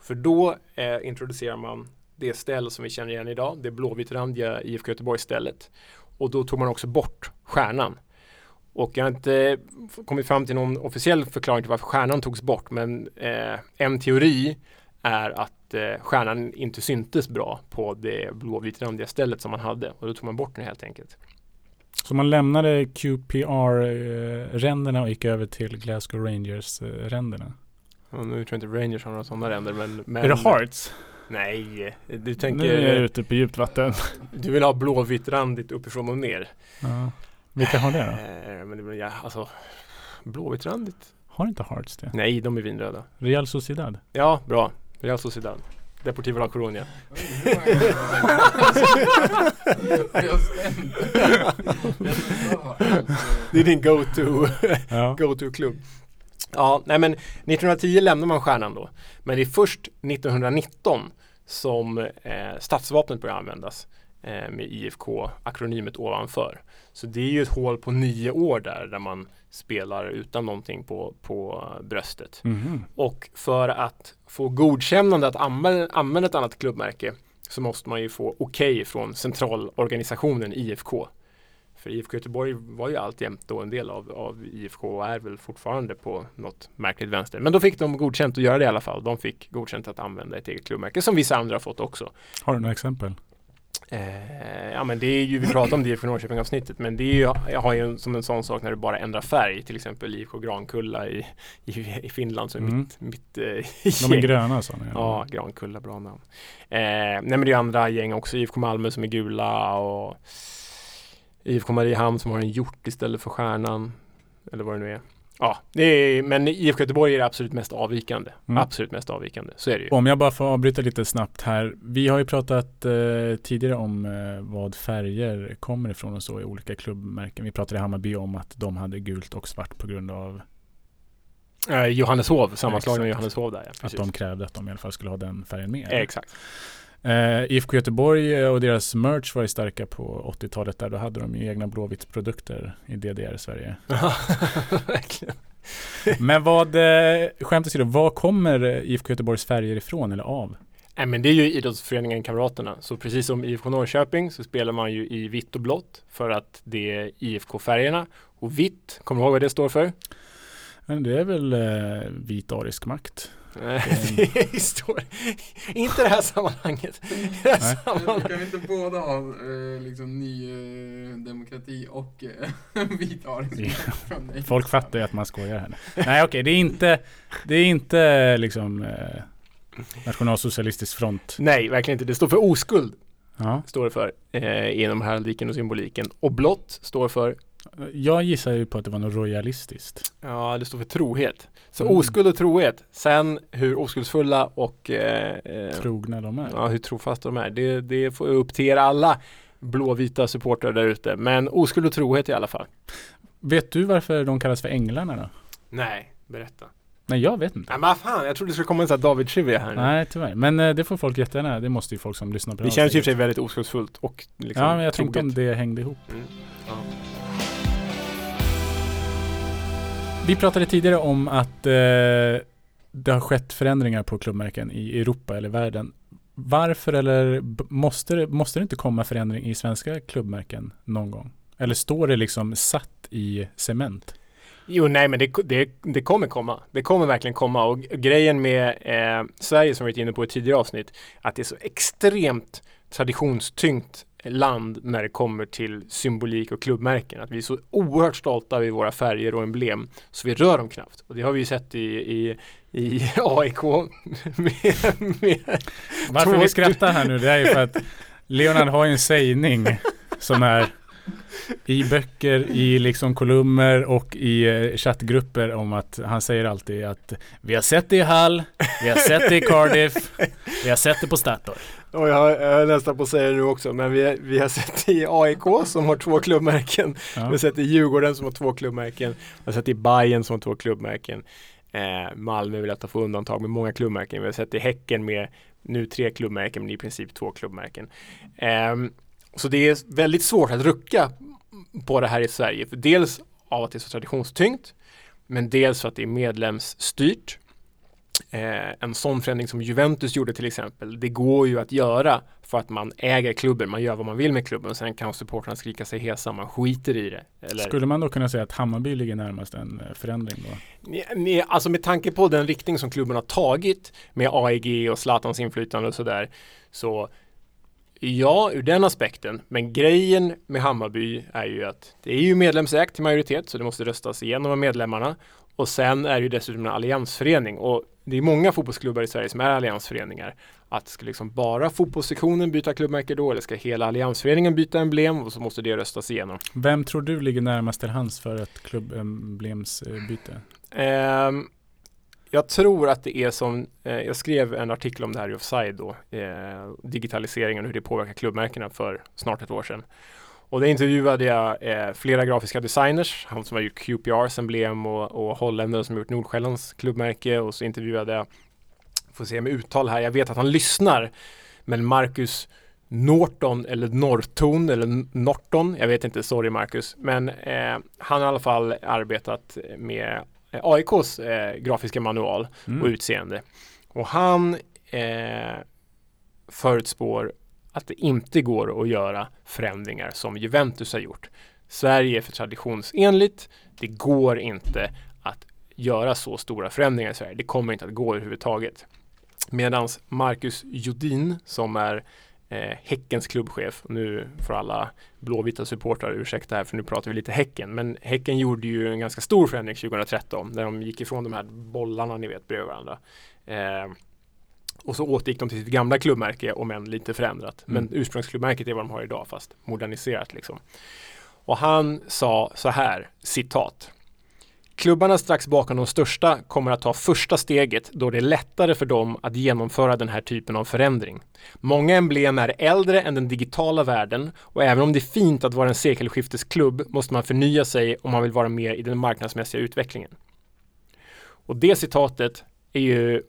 För då eh, introducerar man det ställ som vi känner igen idag, det blåvitrandiga IFK Göteborg-stället. Och då tog man också bort stjärnan. Och jag har inte kommit fram till någon officiell förklaring till varför stjärnan togs bort men eh, en teori är att eh, stjärnan inte syntes bra på det blåvitrandiga stället som man hade och då tog man bort den helt enkelt. Så man lämnade QPR-ränderna och gick över till Glasgow Rangers-ränderna. Och nu tror jag inte Rangers har några sådana ränder men, men Är det Hearts? Nej, du Nu är jag tänker ute på djupt vatten. du vill ha blåvitrandigt uppifrån och ner. Ja. Vilka har det då? Eh, men det blir, ja, alltså blåvitrandigt? Har inte Hearts det? Nej, de är vinröda. Real Sociedad? Ja, bra. Real Sociedad. Deportivo La Coruña. Det är din go-to Ja. go-to-klubb. Ja, nej men 1910 lämnar man stjärnan då. Men det är först 1919 som eh, stadsvapnet börjar användas eh, med IFK-akronymet ovanför. Så det är ju ett hål på nio år där, där man spelar utan någonting på, på bröstet. Mhm. Och för att få godkännande att använda, använda ett annat klubbmärke så måste man ju få okej från centralorganisationen IFK. För IFK Göteborg var ju alltjämt då en del av, av IFK och är väl fortfarande på något märkligt vänster. Men då fick de godkänt att göra det i alla fall. De fick godkänt att använda ett eget klubbmärke som vissa andra har fått också. Har du några exempel? Eh, ja men det är ju, vi pratar om det IFK Norrköping avsnittet men det är ju, jag har ju som en sån sak när du bara ändrar färg till exempel IFK Grankulla i, i, i Finland som är Mm. mitt, mitt eh, De är gröna sådana. Ja, Grankulla, bra namn. Eh, nej men det är andra gäng också, IFK Malmö som är gula och IFK Mariehamn som har en hjort istället för stjärnan. Eller vad det nu är. Ja, det är, men IFK Göteborg är det absolut mest avvikande. Mm. Absolut mest avvikande, så är det ju. Om jag bara får avbryta lite snabbt här. Vi har ju pratat eh, tidigare om eh, vad färger kommer ifrån och så i olika klubbmärken. Vi pratade i Hammarby om att de hade gult och svart på grund av Eh, Johanneshov, sammanslagningen Exakt. Johanneshov där ja, att de krävde att de i alla fall skulle ha den färgen med. Exakt. Eh, IFK Göteborg eh, och deras merch var ju starka på 80-talet där. Då hade de ju egna blåvittsprodukter i DDR-Sverige. Verkligen. Men vad, eh, skämt åsido, var kommer eh, IFK Göteborgs färger ifrån eller av? Nej men det är ju idrottsföreningen Kamraterna. Så precis som IFK Norrköping så spelar man ju i vitt och blått för att det är IFK-färgerna. Och vitt, kommer du ihåg vad det står för? Men det är väl eh, vit arisk makt? Nej, det står inte i det här sammanhanget. I det här Nej. sammanhanget. Kan vi inte båda ha eh, liksom ny eh, demokrati och eh, vit? Folk fattar ju att man skojar här. Nej okej, det är inte, det är inte liksom eh, Nationalsocialistisk front. Nej, verkligen inte. Det står för oskuld. Ja. Står det för eh, inom heraldiken och symboliken. Och blått står för, Jag gissar ju på att det var något royalistiskt. ja det står för trohet. Så Mm. oskuld och trohet. Sen hur oskuldsfulla och eh, eh, Trogna de är. ja, hur trofasta de är. Det, det får upp till er alla blåvita supportrar där ute. Men oskuld och trohet i alla fall. Vet du varför de kallas för änglarna då? Nej, berätta. Nej jag vet inte. Nej men fan, jag trodde det skulle komma en sån här David Trivia här nu. Nej tyvärr. Men eh, det får folk jättegärna, det måste ju folk som lyssnar på Det här känns ju i och för sig väldigt oskuldsfullt och liksom Ja men jag tänkte troget. om det hängde ihop. Mm. Ja. Vi pratade tidigare om att eh, det har skett förändringar på klubbmärken i Europa eller världen. Varför eller måste det, måste det inte komma förändring i svenska klubbmärken någon gång? Eller står det liksom satt i cement? Jo, nej, men det, det, det kommer komma. Det kommer verkligen komma och grejen med eh, Sverige som vi varit inne på i tidigare avsnitt, att det är så extremt traditionstyngt land när det kommer till symbolik och klubbmärken. Att vi är så oerhört stolta över våra färger och emblem så vi rör dem knappt. Och det har vi ju sett i, i, i AIK med, med Varför vi skrattar här nu det är ju för att Leonard har ju en sägning som är i böcker, i liksom kolumner och i eh, chattgrupper om att han säger alltid att vi har sett det i Hull, vi har sett det i Cardiff, vi har sett det på Statoil. Och jag, är nästan på att säga det nu också, men vi, vi har sett i AIK som har två klubbmärken. Ja. Vi har sett i Djurgården som har två klubbmärken. Vi har sett i Bayern som har två klubbmärken. Eh, Malmö vill jag få undantag med många klubbmärken. Vi har sett i Häcken med nu tre klubbmärken, men i princip två klubbmärken. Ehm, så det är väldigt svårt att rucka på det här i Sverige. För dels av att det är så traditionstyngt, men dels för att det är medlemsstyrt. Eh, en sån förändring som Juventus gjorde till exempel, det går ju att göra för att man äger klubben, man gör vad man vill med klubben och sen kan supportrarna skrika sig hesa, man skiter i det. Eller, Skulle man då kunna säga att Hammarby ligger närmast en eh, förändring då? Nej, alltså med tanke på den riktning som klubben har tagit med AEG och Zlatans inflytande och sådär så ja, ur den aspekten. Men grejen med Hammarby är ju att det är ju medlemsägt till majoritet så det måste röstas igenom av medlemmarna och sen är det ju dessutom en alliansförening och det är många fotbollsklubbar i Sverige som är alliansföreningar. Att ska liksom bara fotbollssektionen byta klubbmärke då eller ska hela alliansföreningen byta emblem och så måste det röstas igenom. Vem tror du ligger närmast till hands för ett klubbemblemsbyte? Ehm, jag tror att det är som, eh, jag skrev en artikel om det här i Offside då, eh, digitaliseringen och hur det påverkar klubbmärkena för snart ett år sedan. Och där intervjuade jag eh, flera grafiska designers, han som har gjort QPRs emblem och, och holländare som har gjort Nordsjällands klubbmärke och så intervjuade jag, får se med uttal här, jag vet att han lyssnar, men Marcus Norton eller Norton eller Norton, jag vet inte, sorry Marcus, men eh, han har i alla fall arbetat med AIKs eh, grafiska manual Mm. och utseende. Och han eh, förutspår att det inte går att göra förändringar som Juventus har gjort. Sverige är för traditionsenligt. Det går inte att göra så stora förändringar i Sverige. Det kommer inte att gå överhuvudtaget. Medan Marcus Jodin som är eh, Häckens klubbchef. Nu får alla blåvita supportrar ursäkta här för nu pratar vi lite Häcken. Men Häcken gjorde ju en ganska stor förändring 2013 när de gick ifrån de här bollarna ni vet bredvid varandra. Eh, och så återgick de till sitt gamla klubbmärke om än lite förändrat. Mm. Men ursprungsklubbmärket är vad de har idag fast moderniserat liksom. Och han sa så här, citat. Klubbarna strax bakom de största kommer att ta första steget då det är lättare för dem att genomföra den här typen av förändring. Många emblem är äldre än den digitala världen och även om det är fint att vara en sekelskiftesklubb måste man förnya sig om man vill vara med i den marknadsmässiga utvecklingen. Och det citatet är ju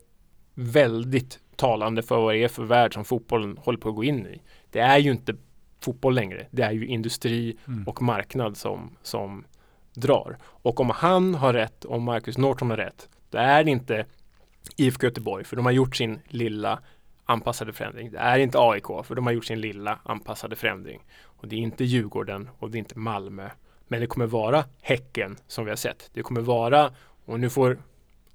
väldigt talande för vad det är för värld som fotbollen håller på att gå in i. Det är ju inte fotboll längre. Det är ju industri Mm. och marknad som, som drar. Och om han har rätt, om Marcus Norton har rätt, då är det inte IFK Göteborg, för de har gjort sin lilla anpassade förändring. Det är inte AIK, för de har gjort sin lilla anpassade förändring. Och det är inte Djurgården och det är inte Malmö. Men det kommer vara Häcken som vi har sett. Det kommer vara, och nu får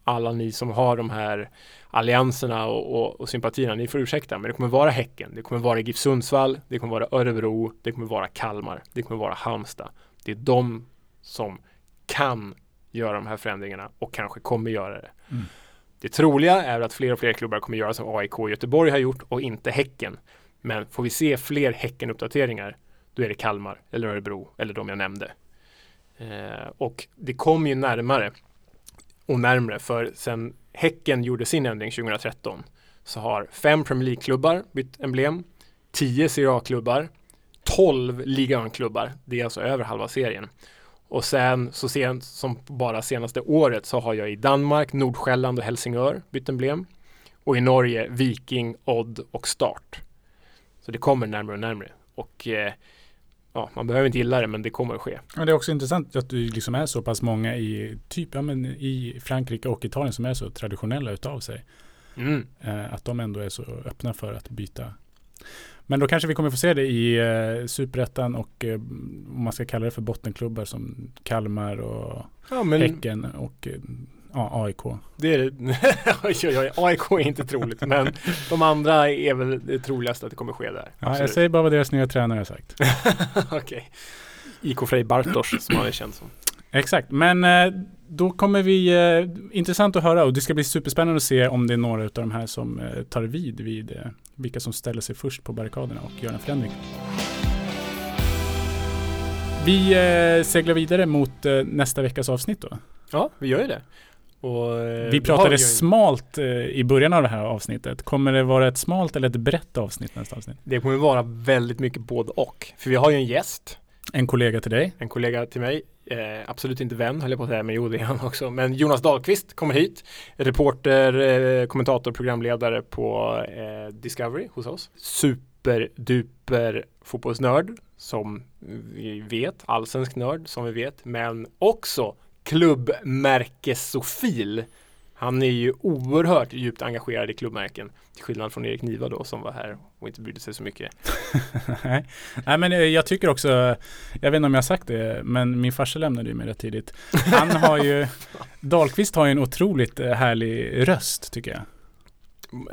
alla ni som har de här allianserna och, och, och sympatierna, ni får ursäkta, men det kommer vara Häcken, det kommer vara GIF Sundsvall, det kommer vara Örebro, det kommer vara Kalmar, det kommer vara Halmstad. Det är de som kan göra de här förändringarna och kanske kommer göra det. Mm. Det troliga är att fler och fler klubbar kommer göra som AIK och Göteborg har gjort och inte Häcken. Men får vi se fler Häcken-uppdateringar, då är det Kalmar eller Örebro eller de jag nämnde. Eh, och det kommer ju närmare och närmre för sen Häcken gjorde sin ändring 2013 så har fem Premier League-klubbar bytt emblem, 10 Serie A-klubbar, 12 Liga 1-klubbar, det är alltså över halva serien. Och sen så sent som bara senaste året så har jag i Danmark, Nordsjälland och Helsingör bytt emblem. Och i Norge Viking, Odd och Start. Så det kommer närmare och närmare. Och eh, ja, man behöver inte gilla det men det kommer att ske. Ja, det är också intressant att du liksom är så pass många i typ ja, men i Frankrike och Italien som är så traditionella utav sig. Mm. Eh, att de ändå är så öppna för att byta. Men då kanske vi kommer få se det i eh, superettan och eh, om man ska kalla det för bottenklubbar som Kalmar och Ja, men Häcken och eh, ja, AIK. det är oj, AIK är inte troligt men de andra är väl det troligaste att det kommer ske där. Ja, jag säger bara vad deras nya tränare har sagt. Okej. IK Frej Bartosz som han är känd som. Exakt, men eh, då kommer vi, eh, intressant att höra och det ska bli superspännande att se om det är några av de här som eh, tar vid vid eh, vilka som ställer sig först på barrikaderna och gör en förändring. Vi eh, seglar vidare mot eh, nästa veckas avsnitt då. Ja, vi gör ju det. Och, eh, Vi pratade ju- smalt i början av det här avsnittet. Kommer det vara ett smalt eller ett brett avsnitt nästa avsnitt? Det kommer vara väldigt mycket både och. För vi har ju en gäst, En kollega till dig. en kollega till mig, eh, absolut inte vän höll jag på att säga, men jo det är han också. Men Jonas Dahlqvist kommer hit, reporter, eh, kommentator, programledare på eh, Discovery hos oss. Superduper fotbollsnörd som vi vet, allsvensk nörd som vi vet, men också klubbmärkesofil. Han är ju oerhört djupt engagerad i klubbmärken. Till skillnad från Erik Niva då som var här och inte brydde sig så mycket. Nej. Nej men eh, jag tycker också, jag vet inte om jag har sagt det, men min farsa lämnade ju mig rätt tidigt. Han har ju, Dahlqvist har ju en otroligt eh, härlig röst tycker jag.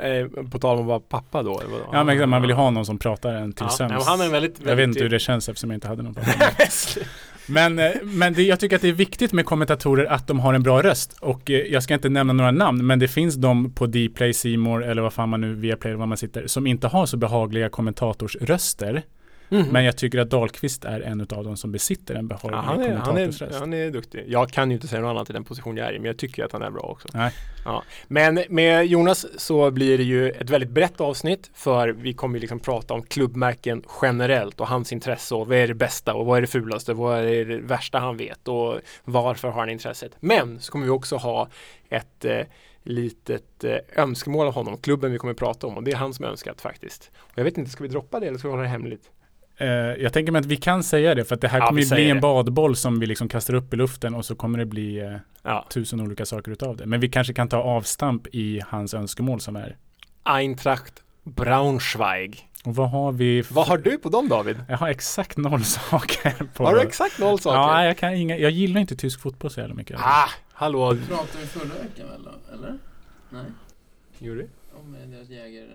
Eh, på tal om att vara pappa då? Ja men man vill ju ha någon som pratar en till ja, sömns. Han är väldigt, Jag vet inte hur det känns eftersom jag inte hade någon pappa. Men, eh, men det, jag tycker att det är viktigt med kommentatorer att de har en bra röst. Och eh, jag ska inte nämna några namn, men det finns de på Dplay, Simor eller vad fan man nu, Viaplay eller var man sitter, som inte har så behagliga kommentatorsröster. Mhm. Men jag tycker att Dahlqvist är en av dem som besitter en behaglig Ja, han, är, han, är, han är duktig. Jag kan ju inte säga något annat i den position jag är i, men jag tycker att han är bra också. Nej. Ja. Men med Jonas så blir det ju ett väldigt brett avsnitt för vi kommer ju liksom prata om klubbmärken generellt och hans intresse och vad är det bästa och vad är det fulaste, vad är det värsta han vet och varför har han intresset. Men så kommer vi också ha ett eh, litet eh, önskemål av honom, klubben vi kommer prata om och det är han som önskat faktiskt. Och jag vet inte, ska vi droppa det eller ska vi hålla det hemligt? Eh, jag tänker mig att vi kan säga det för att det här Ja, kommer ju bli en det. badboll som vi liksom kastar upp i luften och så kommer det bli eh, Ja. tusen olika saker utav det. Men vi kanske kan ta avstamp i hans önskemål som är Eintracht Braunschweig. Och vad har vi? Vad har du på dem David? Jag har exakt noll saker på... Har du exakt noll saker? Ja, jag kan inga, jag gillar inte tysk fotboll så jävla mycket. Ah, hallå. Pratade vi förra veckan väl då? Eller? Nej? Gjorde? Eh, deras jäger... eh,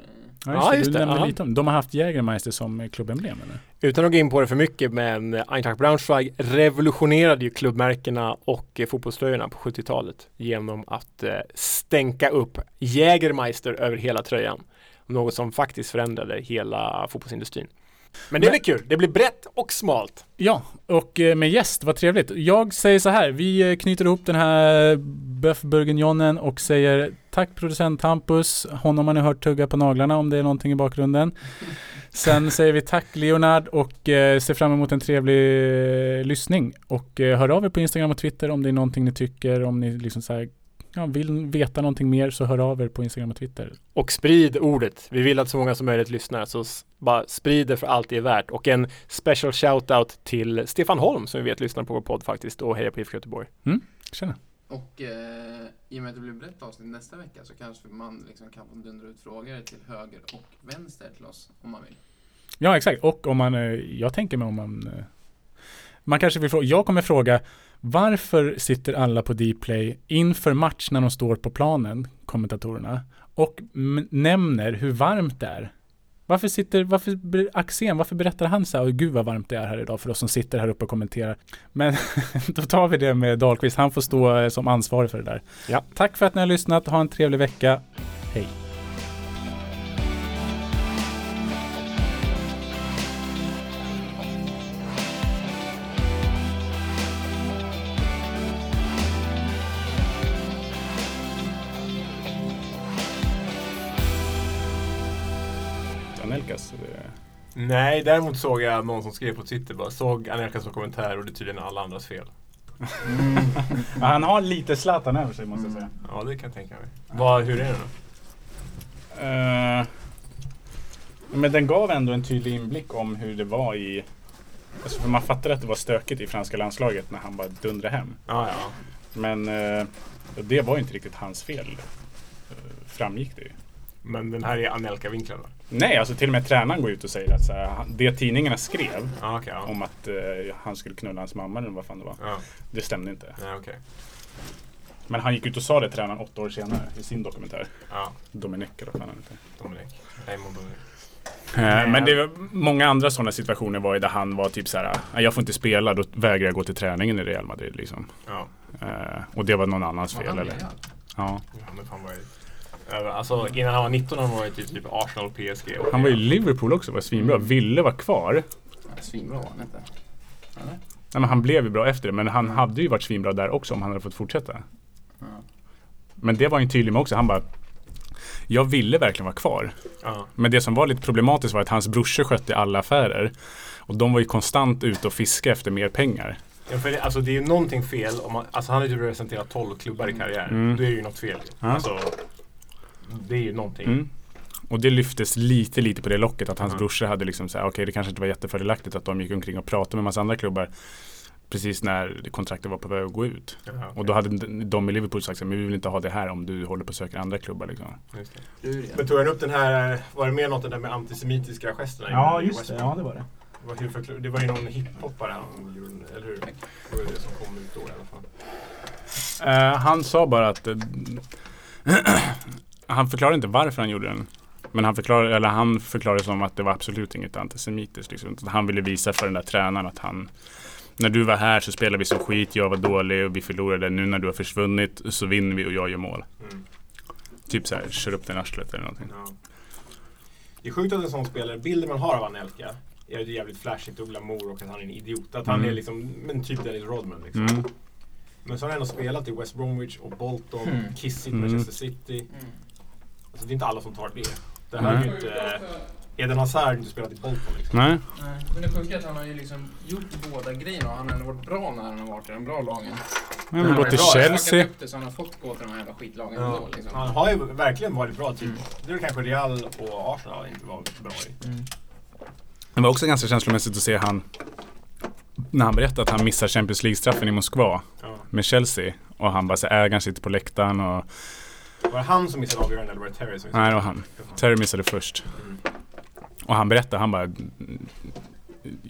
Ja, Ja, just, just det, du lite om De har haft Jägermeister som eh, klubbemblem eller? Utan att gå in på det för mycket men Eintracht Braunschweig revolutionerade ju klubbmärkena och fotbollströjorna på 70-talet genom att stänka upp Jägermeister över hela tröjan. Något som faktiskt förändrade hela fotbollsindustrin. Men det blir kul. Det blir brett och smalt. Ja, och med gäst, vad trevligt. Jag säger så här, vi knyter ihop den här Böff Bourguignonen och säger tack producent Hampus, honom har ni hört tugga på naglarna om det är någonting i bakgrunden. Sen säger vi tack Leonard och eh, ser fram emot en trevlig eh, lyssning. Och eh, hör av er på Instagram och Twitter om det är någonting ni tycker, om ni liksom så här, ja, vill veta någonting mer så hör av er på Instagram och Twitter. Och sprid ordet. Vi vill att så många som möjligt lyssnar så bara sprid det för allt det är värt. Och en special shout-out till Stefan Holm som vi vet lyssnar på vår podd faktiskt och hejar på IFK Göteborg. Tjena. Och eh, i och med att det blir brett avsnitt nästa vecka så kanske man liksom kan få dundra ut frågor till höger och vänster till oss om man vill. Ja, exakt. Och om man, eh, jag tänker mig om man, eh, man kanske vill fråga, jag kommer fråga, varför sitter alla på Dplay inför match när de står på planen, kommentatorerna, och nämner hur varmt det är? Varför sitter, varför, Axén, varför berättar han så här, "Oj, gud vad varmt det är här idag för oss som sitter här uppe och kommenterar. Men då tar vi det med Dahlqvist, han får stå eh, som ansvarig för det där. Ja. Tack för att ni har lyssnat, ha en trevlig vecka. Hej. Nej, däremot såg jag någon som skrev på Twitter bara såg Anelka som och det är tydligen alla andras fel. Ja, han har lite Zlatan över sig måste jag säga. Ja, det kan jag tänka mig. Vad, hur är det då? Eh, men den gav ändå en tydlig inblick om hur det var i... Alltså för man fattade att det var stökigt i franska landslaget när han bara dundrade hem. Ja, ja. Men eh, det var ju inte riktigt hans fel. eh, Framgick det ju. Men den här är Anelka-vinkeln va? Nej, alltså till och med tränaren går ut och säger att så här, det tidningarna skrev Ja, okej. ja. om att eh, han skulle knulla hans mamma eller vad fan det var. Ja, Det stämde inte. nej, okej. Men han gick ut och sa det tränaren åtta år senare i sin dokumentär. Ja, Dominic eller vad fan han heter. Dominic. Dominic. Eh, Men det var många andra sådana situationer var ju där han var typ så här, "Ah, jag får inte spela, då vägrar jag gå till träningen i Real Madrid liksom. Ja, Eh, och det var någon annans fel eller? Ja. ja men fan var det... Alltså innan han var 19 han var ju typ, typ Arsenal PSG. Och Han var ju i Liverpool också, var svinbra. Ville vara kvar. Ja, Svinbra var han inte. Eller? Nej, men han blev ju bra efter det, men han hade ju varit svinbra där också om han hade fått fortsätta. Ja. Men det var han ju tydlig med också. Han bara, jag ville verkligen vara kvar. Ja, Men det som var lite problematiskt var att hans brorsor skötte alla affärer. Och de var ju konstant ute och fiska efter mer pengar. ja för det, alltså det är ju någonting fel om man, alltså han har ju representerat 12 klubbar i karriären. Mm. Det är ju något fel. Ja. Alltså, det är ju någonting. Mm. Och det lyftes lite, lite på det locket att hans Ja. brorsor hade liksom så här, okej det kanske inte var jättefördelaktigt att de gick omkring och pratade med massa andra klubbar precis när kontraktet var på väg att gå ut. Ja, okej. Och då hade de i Liverpool sagt men vi vill inte ha det här om du håller på och söker andra klubbar liksom. Just det. Ja. Men tog han upp den här, var det mer något den där med antisemitiska gesterna? West Brom? det var det. Hur förklar- Det var ju någon hiphoppare han gjorde, eller hur? Det var det som kom ut då i alla fall. Eh, han sa bara att eh, han förklarade inte varför han gjorde den. Men han förklarade, eller han förklarade som att det var absolut inget antisemitiskt. Liksom. Han ville visa för den där tränaren att han när du var här så spelade vi som skit, jag var dålig och vi förlorade. Nu när du har försvunnit så vinner vi och jag gör mål. Mm. Typ så här, kör upp den arslet eller någonting. Ja. Det är sjukt att en sån spelare, bilden man har av Anelka är det jävligt flashigt och glamour och att han är en idiot. Att han Mm. är liksom, men typ Dennis Rodman liksom. Mm. Men så har han ändå spelat i West Bromwich och Bolton, Mm. Kiss City, Mm. Manchester City. Alltså det är inte alla som tar det. Det här är ju inte... Eden Hazard har inte spelat i Bolton liksom. Nej, Nej, men det sjuka är att han har ju liksom gjort båda grejerna och han har ändå varit bra när han har varit i de bra lagen. han har gått till. Chelsea. Upp det, så han har fått gå till de här jävla skitlagen Ja. ändå liksom. Han har ju verkligen varit bra typ. Mm. Det är kanske Real och Arsenal inte var bra i. Mm. Det var också ganska känslomässigt att se han när han berättade att han missar Champions League-straffen i Moskva Ja. med Chelsea. Och han bara så ägaren sitter på läktaren och Var det han som missade avgörande eller var det Terry som missade? Nej, det var han. Terry missade först. Mm. Och han berättade, han bara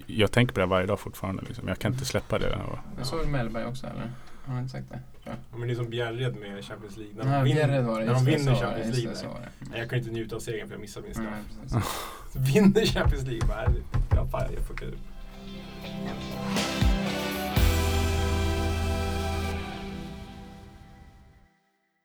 Jag tänker på det varje dag fortfarande liksom. Jag kan inte släppa det. Och, Jag såg Mellberg också eller? Har han inte sagt det? Jag. Ja, men det är som Bjärred med Champions League. När Nej, de vinner, Bjärred var det, när de just det, vinner så var det, Champions just League. det, så där. var det. Nej, jag kan inte njuta av segern för jag missade min straff. Vinner Champions League, bara, ja, fan, jag fuckade upp.